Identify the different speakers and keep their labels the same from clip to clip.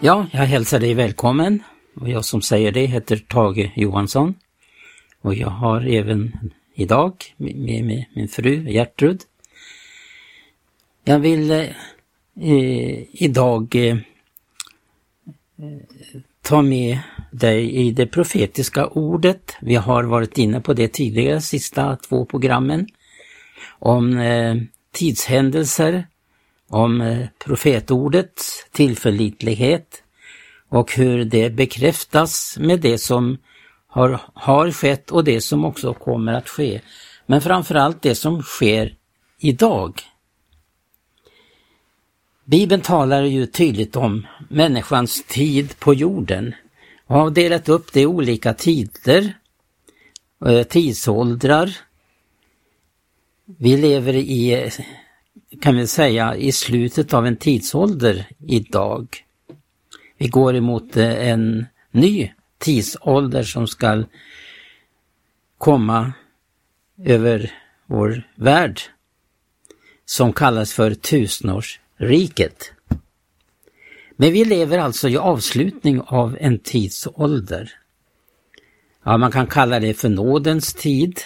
Speaker 1: Ja, jag hälsar dig välkommen. Och jag som säger det heter Tage Johansson. Och jag har även idag med mig min fru Gertrud. Jag vill eh, eh idag eh, eh, ta med dig i det profetiska ordet. Vi har varit inne på det tidigare, sista två programmen. Om eh, tidshändelser, om eh, profetordets tillförlitlighet och hur det bekräftas med det som har, har skett och det som också kommer att ske. Men framförallt det som sker idag. Bibeln talar ju tydligt om människans tid på jorden och har delat upp det i olika tider, eh, tidsåldrar. Vi lever i, eh, kan vi säga, i slutet av en tidsålder idag. Vi går emot eh, en ny tidsålder som ska komma över vår värld som kallas för tusenårsriket. Men vi lever alltså i avslutning av en tidsålder. Ja, man kan kalla det för nådens tid.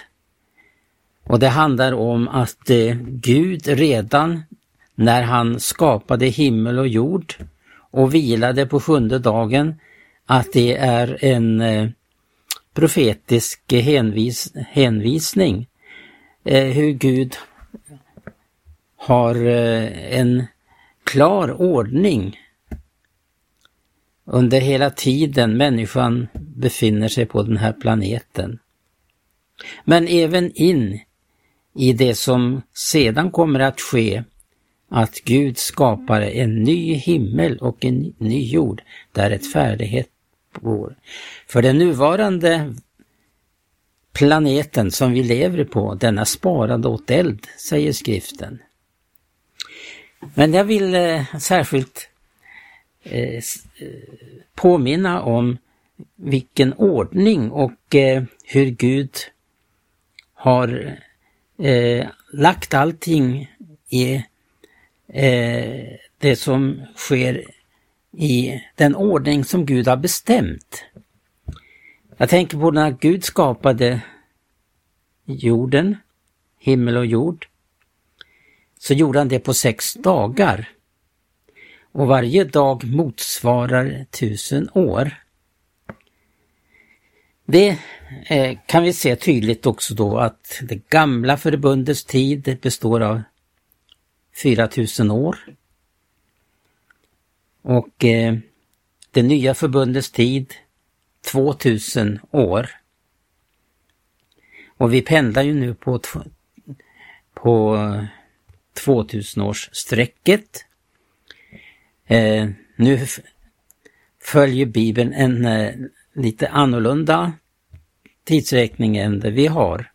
Speaker 1: Och det handlar om att eh, Gud redan när han skapade himmel och jord och vilade på sjunde dagen, att det är en eh, profetisk hänvis, hänvisning eh, hur Gud har eh, en klar ordning under hela tiden människan befinner sig på den här planeten. Men även in i det som sedan kommer att ske, att Gud skapar en ny himmel och en ny jord där ett färdighet bor. För den nuvarande planeten som vi lever på, denna sparad åt eld, säger skriften. Men jag vill eh, särskilt eh, eh påminna om vilken ordning och eh, hur Gud har eh, lagt allting i eh, det som sker i den ordning som Gud har bestämt. Jag tänker på när Gud skapade jorden, himmel och jord, så gjorde han det på sex dagar och varje dag motsvarar tusen år. Det Eh, kan vi se tydligt också då att det gamla förbundets tid består av 4000 år. Och eh, det nya förbundets tid 2000 år. Och vi pendlar ju nu på, på 2000-årsstrecket Eh, nu följer Bibeln en eh, lite annorlunda tidsräkning än det vi har.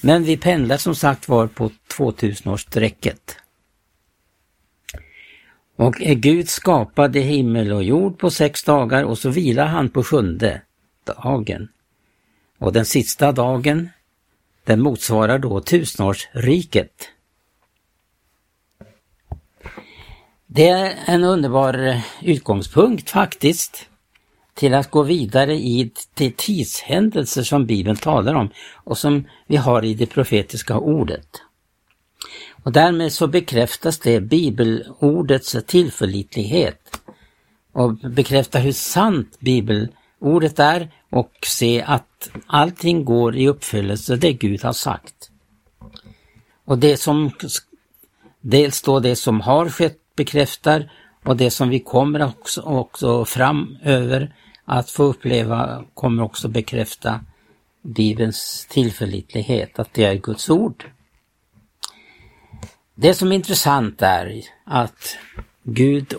Speaker 1: Men vi pendlar som sagt var på 2000-årsstrecket. Och Gud skapade himmel och jord på sex dagar och så vilar han på sjunde dagen. Och den sista dagen, den motsvarar då tusenårsriket. Det är en underbar utgångspunkt faktiskt till att gå vidare i de tidshändelser som Bibeln talar om och som vi har i det profetiska ordet. Och därmed så bekräftas det bibelordets tillförlitlighet och bekräftar hur sant bibelordet är och se att allting går i uppfyllelse det Gud har sagt. Och det som dels då det som har skett bekräftar och det som vi kommer också, också framöver att få uppleva kommer också bekräfta Bibelns tillförlitlighet, att det är Guds ord. Det som är intressant är att Gud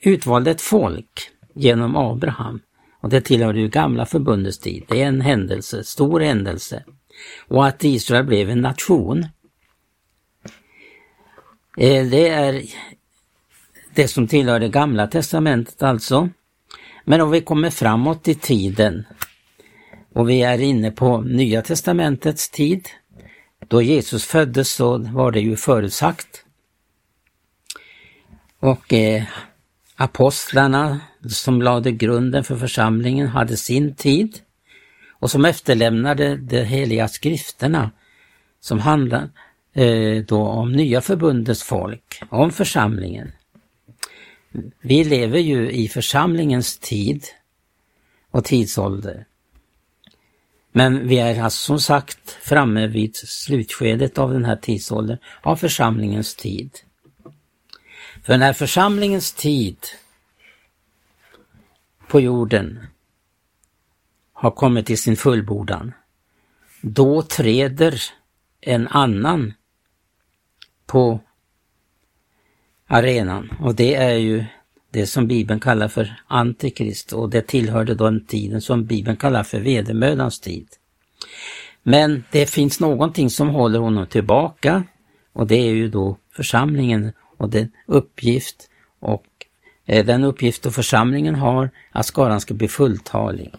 Speaker 1: utvalde ett folk genom Abraham och det tillhör ju gamla förbundets tid. Det är en händelse, stor händelse. Och att Israel blev en nation. Eh, det är det som tillhör det gamla testamentet alltså. Men om vi kommer framåt i tiden och vi är inne på nya testamentets tid, då Jesus föddes så var det ju förutsagt. Och eh, apostlarna som lade grunden för församlingen hade sin tid och som efterlämnade de heliga skrifterna som handlar eh, då om nya förbundets folk, om församlingen. Vi lever ju i församlingens tid och tidsålder. Men vi är alltså som sagt framme vid slutskedet av den här tidsåldern, av församlingens tid. För när församlingens tid på jorden har kommit till sin fullbordan, då träder en annan på arenan och det är ju det som Bibeln kallar för Antikrist och det tillhörde den tiden som Bibeln kallar för vedermödans tid. Men det finns någonting som håller honom tillbaka och det är ju då församlingen och den uppgift och eh, den uppgift då församlingen har att skaran ska bli fulltalig.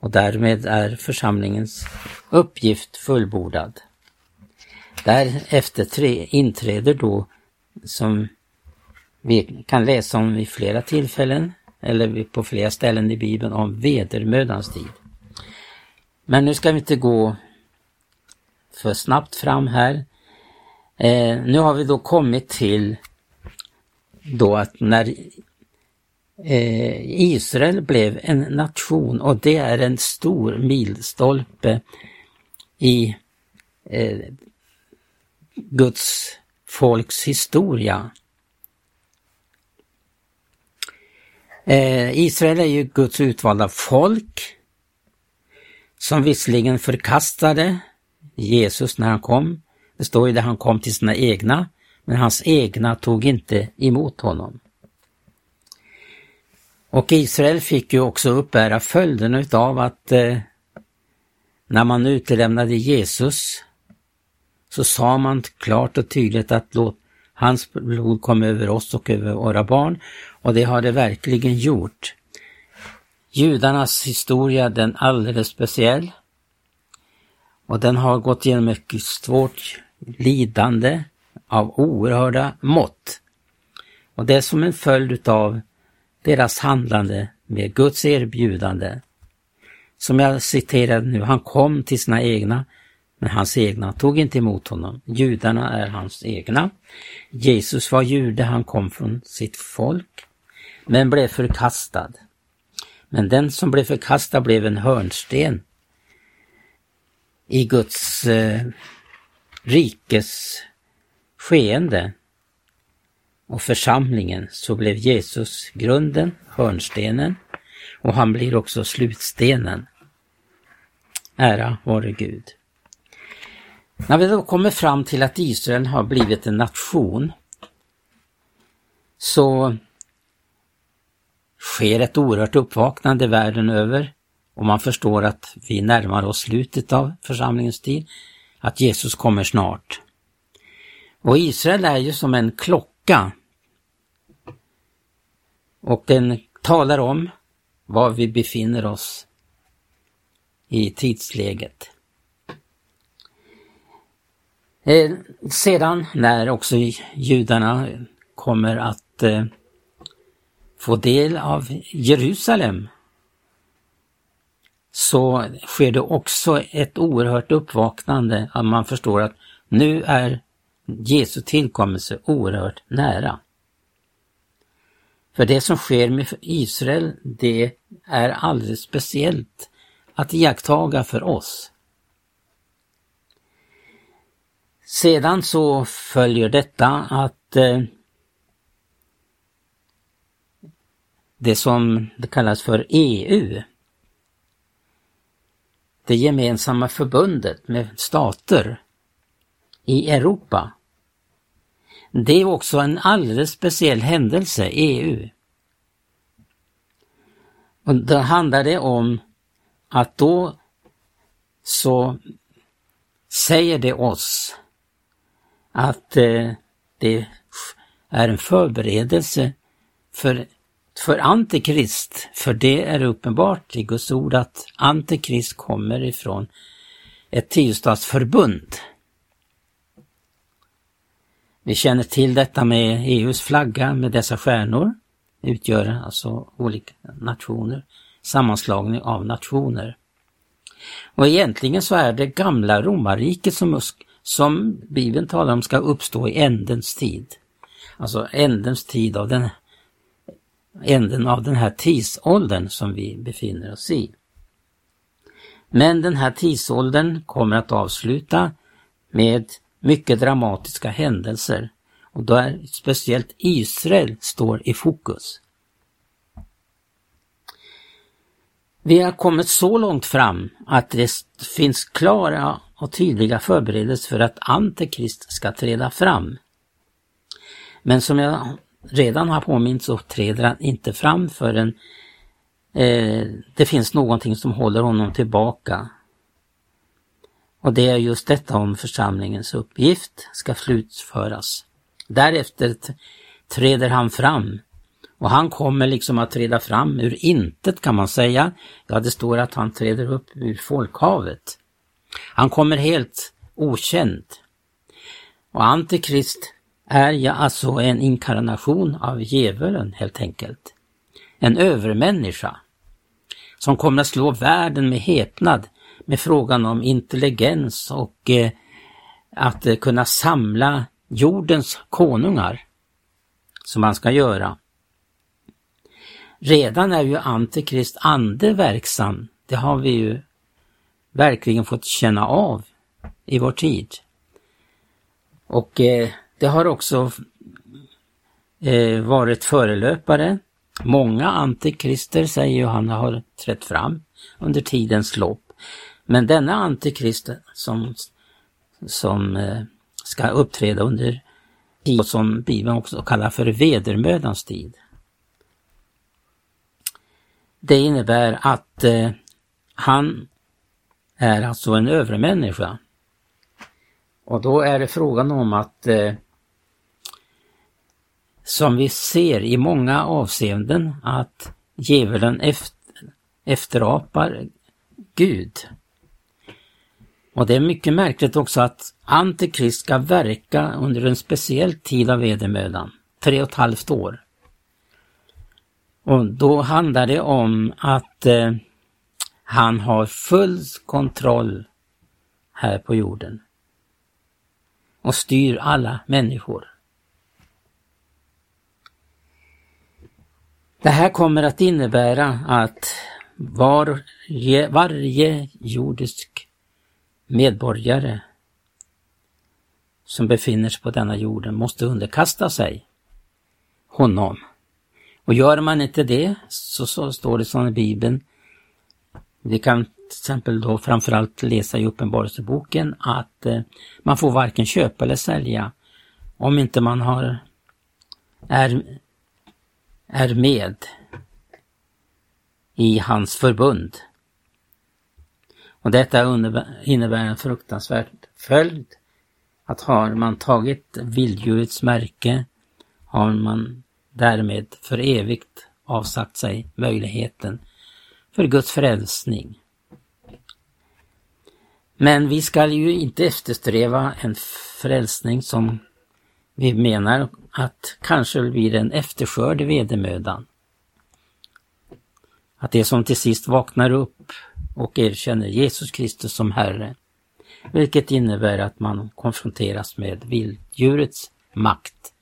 Speaker 1: Och därmed är församlingens uppgift fullbordad. Därefter inträder då, som vi kan läsa om vid flera tillfällen, eller på flera ställen i Bibeln, om vedermödans tid. Men nu ska vi inte gå för snabbt fram här. Eh, nu har vi då kommit till då att när eh, Israel blev en nation och det är en stor milstolpe i eh, Guds folks historia. Eh, Israel är ju Guds utvalda folk som visserligen förkastade Jesus när han kom. Det står ju där han kom till sina egna, men hans egna tog inte emot honom. Och Israel fick ju också uppbära följderna utav att eh, när man utelämnade Jesus så sa man klart och tydligt att låt hans blod kom över oss och över våra barn och det har det verkligen gjort. Judarnas historia den är alldeles speciell och den har gått igenom ett svårt lidande av oerhörda mått. Och det är som en följd utav deras handlande med Guds erbjudande. Som jag citerade nu, han kom till sina egna, men hans egna tog inte emot honom. Judarna är hans egna. Jesus var jude, han kom från sitt folk, men blev förkastad. Men den som blev förkastad blev en hörnsten i Guds eh, rikes skeende. Och församlingen så blev Jesus grunden, hörnstenen och han blir också slutstenen. Ära vare Gud. När vi då kommer fram till att Israel har blivit en nation så sker ett oerhört uppvaknande världen över och man förstår att vi närmar oss slutet av församlingens tid, att Jesus kommer snart. Och Israel är ju som en klocka. Och den talar om var vi befinner oss i tidsläget. Eh, sedan när också judarna kommer att eh, få del av Jerusalem så sker det också ett oerhört uppvaknande att man förstår att nu är Jesu tillkommelse oerhört nära. För det som sker med Israel, det är alldeles speciellt att iakttaga för oss. Sedan så följer detta att eh, det som det kallas för EU, det gemensamma förbundet med stater i Europa. Det är också en alldeles speciell händelse, EU. Och då handlar det om att då så säger det oss att eh, det är en förberedelse för för Antikrist, för det är uppenbart i Guds ord att Antikrist kommer ifrån ett tiostatsförbund. Vi känner till detta med EUs flagga med dessa stjärnor. utgör alltså olika nationer, sammanslagning av nationer. Och egentligen så är det gamla romarriket som, som Bibeln talar om ska uppstå i ändens tid. Alltså ändens tid av den, änden av den här tidsåldern som vi befinner oss i. Men den här tidsåldern kommer att avsluta med mycket dramatiska händelser och då är speciellt Israel står i fokus. Vi har kommit så långt fram att det finns klara och tydliga förberedelser för att Antikrist ska träda fram. Men som jag redan har påmint så träder han inte fram förrän eh, det finns någonting som håller honom tillbaka. Och det är just detta om församlingens uppgift ska slutföras. Därefter träder han fram och han kommer liksom att träda fram ur intet kan man säga. Ja, det står att han träder upp ur folkhavet. Han kommer helt okänd. Och Antikrist är ja alltså en inkarnation av djävulen helt enkelt. En övermänniska som kommer att slå världen med häpnad med frågan om intelligens och eh, att eh, kunna samla jordens konungar som man ska göra. Redan är ju Antikrist ande verksam. Det har vi ju verkligen fått känna av i vår tid. Och eh, det har också eh, varit förelöpare. Många antikrister säger Johanna har trätt fram under tidens lopp. Men denna antikrist som, som eh, ska uppträda under tid som Bibeln också kallar för vedermödans tid. Det innebär att eh, han är alltså en övermänniska. Och då är det frågan om att eh, som vi ser i många avseenden att djävulen efter, efterapar Gud. Och det är mycket märkligt också att Antikrist ska verka under en speciell tid av vedermödan, tre och ett halvt år. Och då handlar det om att eh, han har full kontroll här på jorden och styr alla människor. Det här kommer att innebära att varje, varje jordisk medborgare som befinner sig på denna jorden måste underkasta sig honom. Och gör man inte det så, så står det som i Bibeln, vi kan till exempel då framförallt läsa i Uppenbarelseboken att eh, man får varken köpa eller sälja om inte man har är, är med i hans förbund. Och detta innebär en fruktansvärd följd. Att har man tagit vilddjurets märke har man därmed för evigt avsagt sig möjligheten för Guds frälsning. Men vi ska ju inte eftersträva en frälsning som vi menar att kanske blir en efterskörd i vedermödan. Att det som till sist vaknar upp och erkänner Jesus Kristus som Herre, vilket innebär att man konfronteras med vilddjurets makt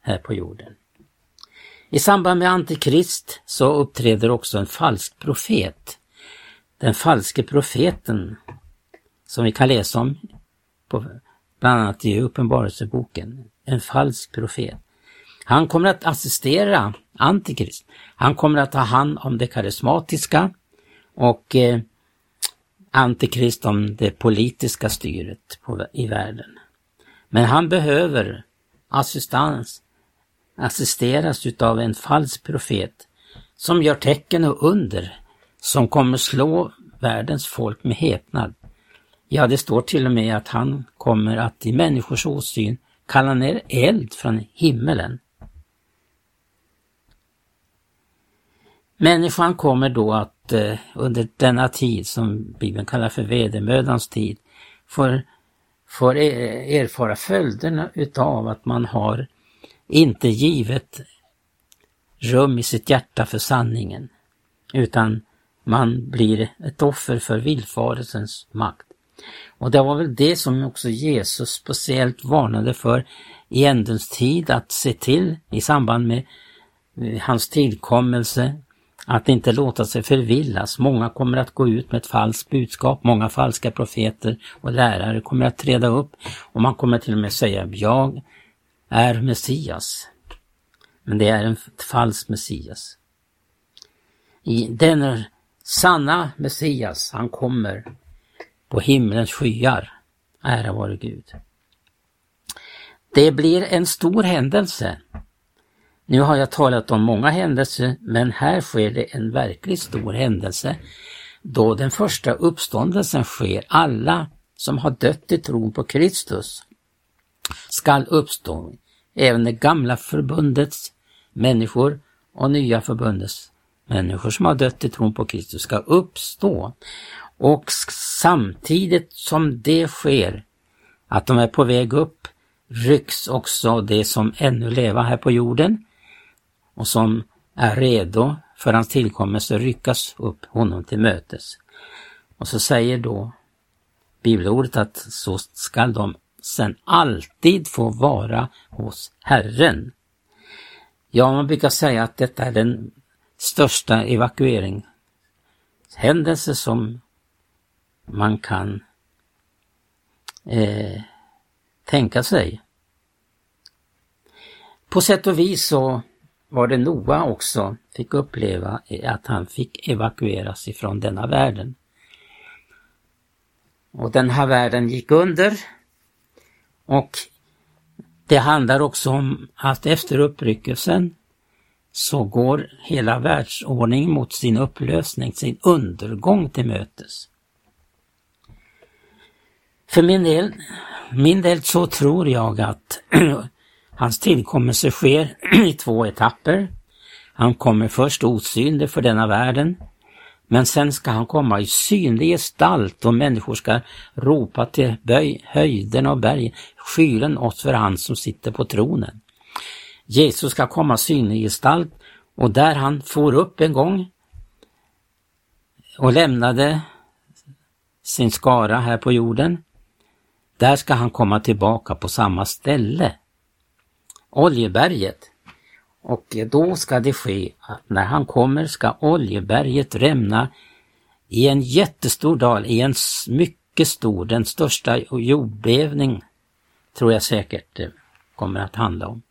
Speaker 1: här på jorden. I samband med Antikrist så uppträder också en falsk profet. Den falske profeten som vi kan läsa om på, bland annat i Uppenbarelseboken. En falsk profet. Han kommer att assistera Antikrist. Han kommer att ta hand om det karismatiska och eh, Antikrist om det politiska styret på, i världen. Men han behöver assistans assisteras utav en falsk profet som gör tecken och under som kommer slå världens folk med häpnad. Ja, det står till och med att han kommer att i människors åsyn kalla ner eld från himmelen. Människan kommer då att eh, under denna tid som Bibeln kallar för vedermödans tid får, får e- erfara följderna utav att man har inte givet rum i sitt hjärta för sanningen, utan man blir ett offer för villfarelsens makt. Och det var väl det som också Jesus speciellt varnade för i ändens tid, att se till i samband med eh, hans tillkommelse, att inte låta sig förvillas. Många kommer att gå ut med ett falskt budskap, många falska profeter och lärare kommer att träda upp och man kommer till och med säga jag är Messias. Men det är en falsk Messias. I den sanna Messias, han kommer på himlens skyar. Ära vare Gud. Det blir en stor händelse. Nu har jag talat om många händelser, men här sker det en verkligt stor händelse då den första uppståndelsen sker. Alla som har dött i tron på Kristus skall uppstå. Även det gamla förbundets människor och nya förbundets människor som har dött i tron på Kristus ska uppstå. Och samtidigt som det sker, att de är på väg upp, rycks också det som ännu lever här på jorden och som är redo för hans tillkommelse ryckas upp honom till mötes. Och så säger då bibelordet att så skall de sen alltid få vara hos Herren. Ja, man brukar säga att detta är den största evakueringshändelse som man kan eh, tänka sig. På sätt och vis så var det Noa också fick uppleva att han fick evakueras ifrån denna världen. Och den här världen gick under och det handlar också om att efter uppryckelsen så går hela världsordningen mot sin upplösning, sin undergång till mötes. För min del, min del så tror jag att hans tillkommelse sker i två etapper. Han kommer först osynlig för denna världen, men sen ska han komma i synlig gestalt och människor ska ropa till böj, höjden och bergen, skylen oss för han som sitter på tronen. Jesus ska komma i synlig gestalt och där han for upp en gång och lämnade sin skara här på jorden, där ska han komma tillbaka på samma ställe. Oljeberget. Och då ska det ske att när han kommer ska Oljeberget rämna i en jättestor dal, i en mycket stor, den största jordbävning tror jag säkert det kommer att handla om.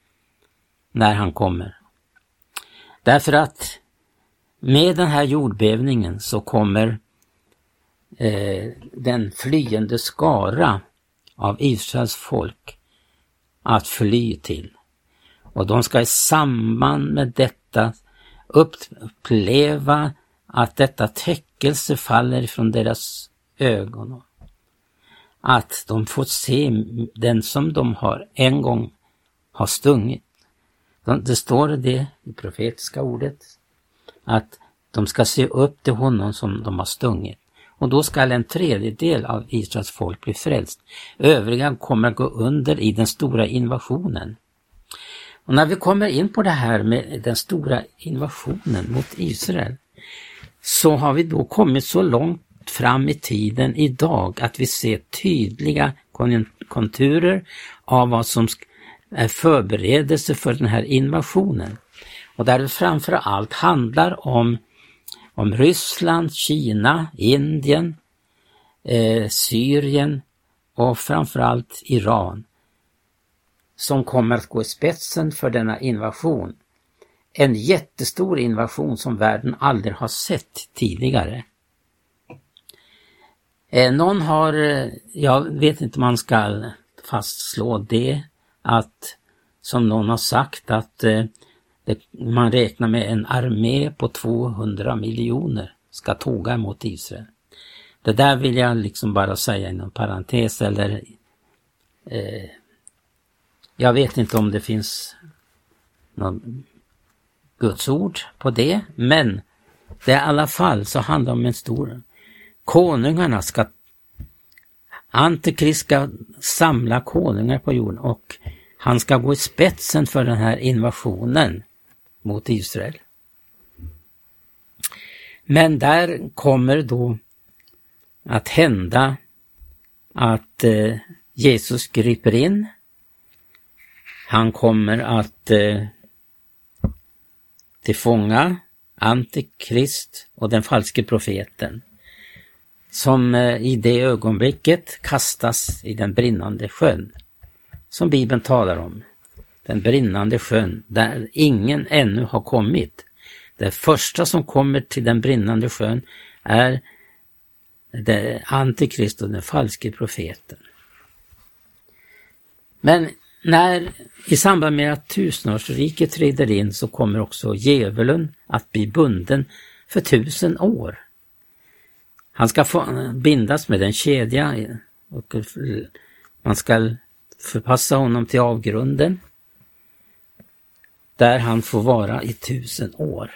Speaker 1: När han kommer. Därför att med den här jordbävningen så kommer eh, den flyende skara av Israels folk att fly till. Och de ska i samband med detta uppleva att detta täckelse faller ifrån deras ögon. Att de får se den som de har en gång har stungit. Det står det i profetiska ordet att de ska se upp till honom som de har stungit och då skall en tredjedel av Israels folk bli frälst. Övriga kommer att gå under i den stora invasionen. Och när vi kommer in på det här med den stora invasionen mot Israel så har vi då kommit så långt fram i tiden idag att vi ser tydliga konturer av vad som är förberedelse för den här invasionen. Och där det framför allt handlar om om Ryssland, Kina, Indien, eh, Syrien och framförallt Iran som kommer att gå i spetsen för denna invasion. En jättestor invasion som världen aldrig har sett tidigare. Eh, någon har, eh, jag vet inte om man ska fastslå det, att som någon har sagt att eh, det, man räknar med en armé på 200 miljoner ska tåga mot Israel. Det där vill jag liksom bara säga inom parentes eller eh, jag vet inte om det finns något Guds ord på det, men det är i alla fall så handlar det om en stor... Konungarna ska... Antikrist ska samla konungar på jorden och han ska gå i spetsen för den här invasionen mot Israel. Men där kommer då att hända att eh, Jesus griper in. Han kommer att eh, tillfånga Antikrist och den falske profeten som eh, i det ögonblicket kastas i den brinnande sjön som Bibeln talar om. Den brinnande sjön där ingen ännu har kommit. Det första som kommer till den brinnande sjön är Antikrist och den falske profeten. Men när i samband med att tusenårsriket träder in så kommer också djävulen att bli bunden för tusen år. Han ska få bindas med en kedja och man ska förpassa honom till avgrunden där han får vara i tusen år.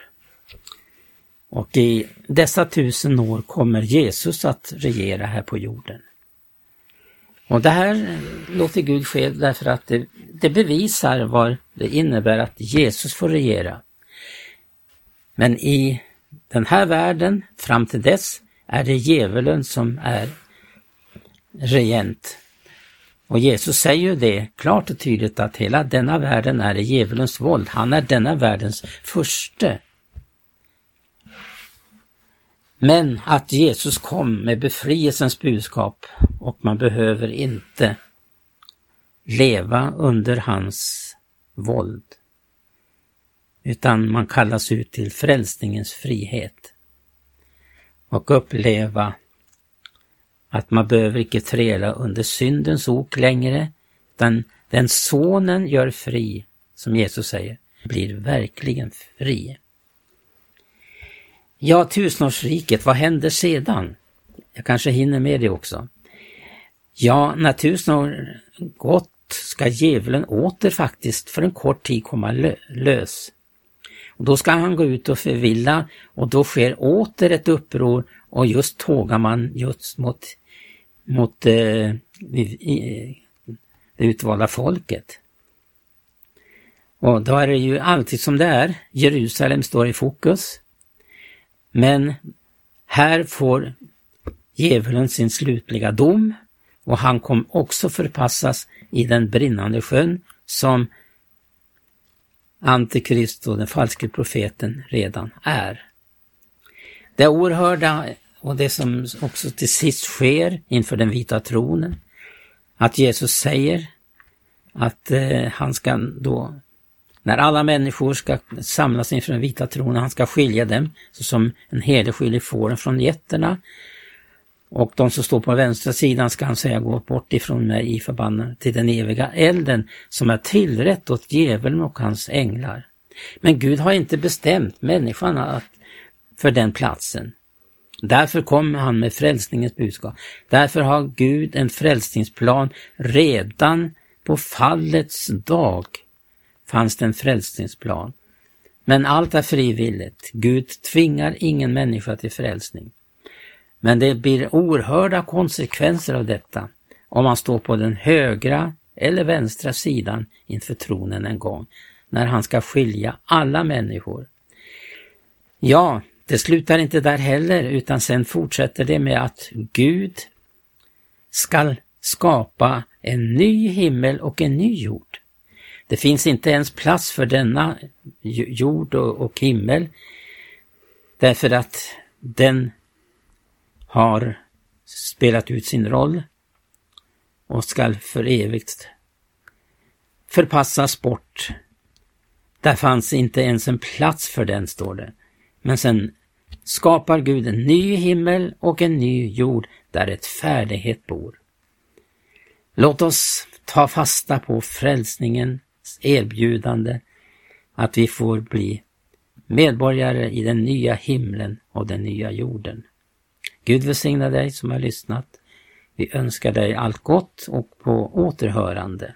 Speaker 1: Och i dessa tusen år kommer Jesus att regera här på jorden. Och det här låter Gud ske därför att det, det bevisar vad det innebär att Jesus får regera. Men i den här världen, fram till dess, är det djävulen som är regent. Och Jesus säger ju det klart och tydligt att hela denna världen är djävulens våld. Han är denna världens förste. Men att Jesus kom med befrielsens budskap och man behöver inte leva under hans våld. Utan man kallas ut till frälsningens frihet. Och uppleva att man behöver icke träla under syndens ok längre, utan den sonen gör fri, som Jesus säger, blir verkligen fri. Ja, tusenårsriket, vad händer sedan? Jag kanske hinner med det också. Ja, när tusen år gått ska djävulen åter faktiskt för en kort tid komma lö lös. Och då ska han gå ut och förvilla och då sker åter ett uppror och just tågar man just mot, mot eh, det utvalda folket. Och då är det ju alltid som det är, Jerusalem står i fokus. Men här får djävulen sin slutliga dom och han kom också förpassas i den brinnande sjön som Antikrist och den falske profeten redan är. Det oerhörda och det som också till sist sker inför den vita tronen, att Jesus säger att eh, han ska då, när alla människor ska samlas inför den vita tronen, han ska skilja dem, så som en herde skiljer fåren från getterna, och de som står på vänstra sidan ska han säga gå bort ifrån mig i förbannelse till den eviga elden som är tillrätt åt djävulen och hans änglar. Men Gud har inte bestämt människan att, för den platsen. Därför kommer han med frälsningens budskap. Därför har Gud en frälsningsplan redan på fallets dag fanns det en frälsningsplan. Men allt är frivilligt. Gud tvingar ingen människa till frälsning. Men det blir oerhörda konsekvenser av detta om man står på den högra eller vänstra sidan inför tronen en gång, när han ska skilja alla människor. Ja, det slutar inte där heller, utan sen fortsätter det med att Gud skall skapa en ny himmel och en ny jord. Det finns inte ens plats för denna jord och himmel, därför att den har spelat ut sin roll och skall för evigt förpassas bort. Där fanns inte ens en plats för den, står det. Men sen skapar Gud en ny himmel och en ny jord där ett färdighet bor. Låt oss ta fasta på frälsningens erbjudande att vi får bli medborgare i den nya himlen och den nya jorden. Gud välsigna dig som har lyssnat. Vi önskar dig allt gott och på återhörande.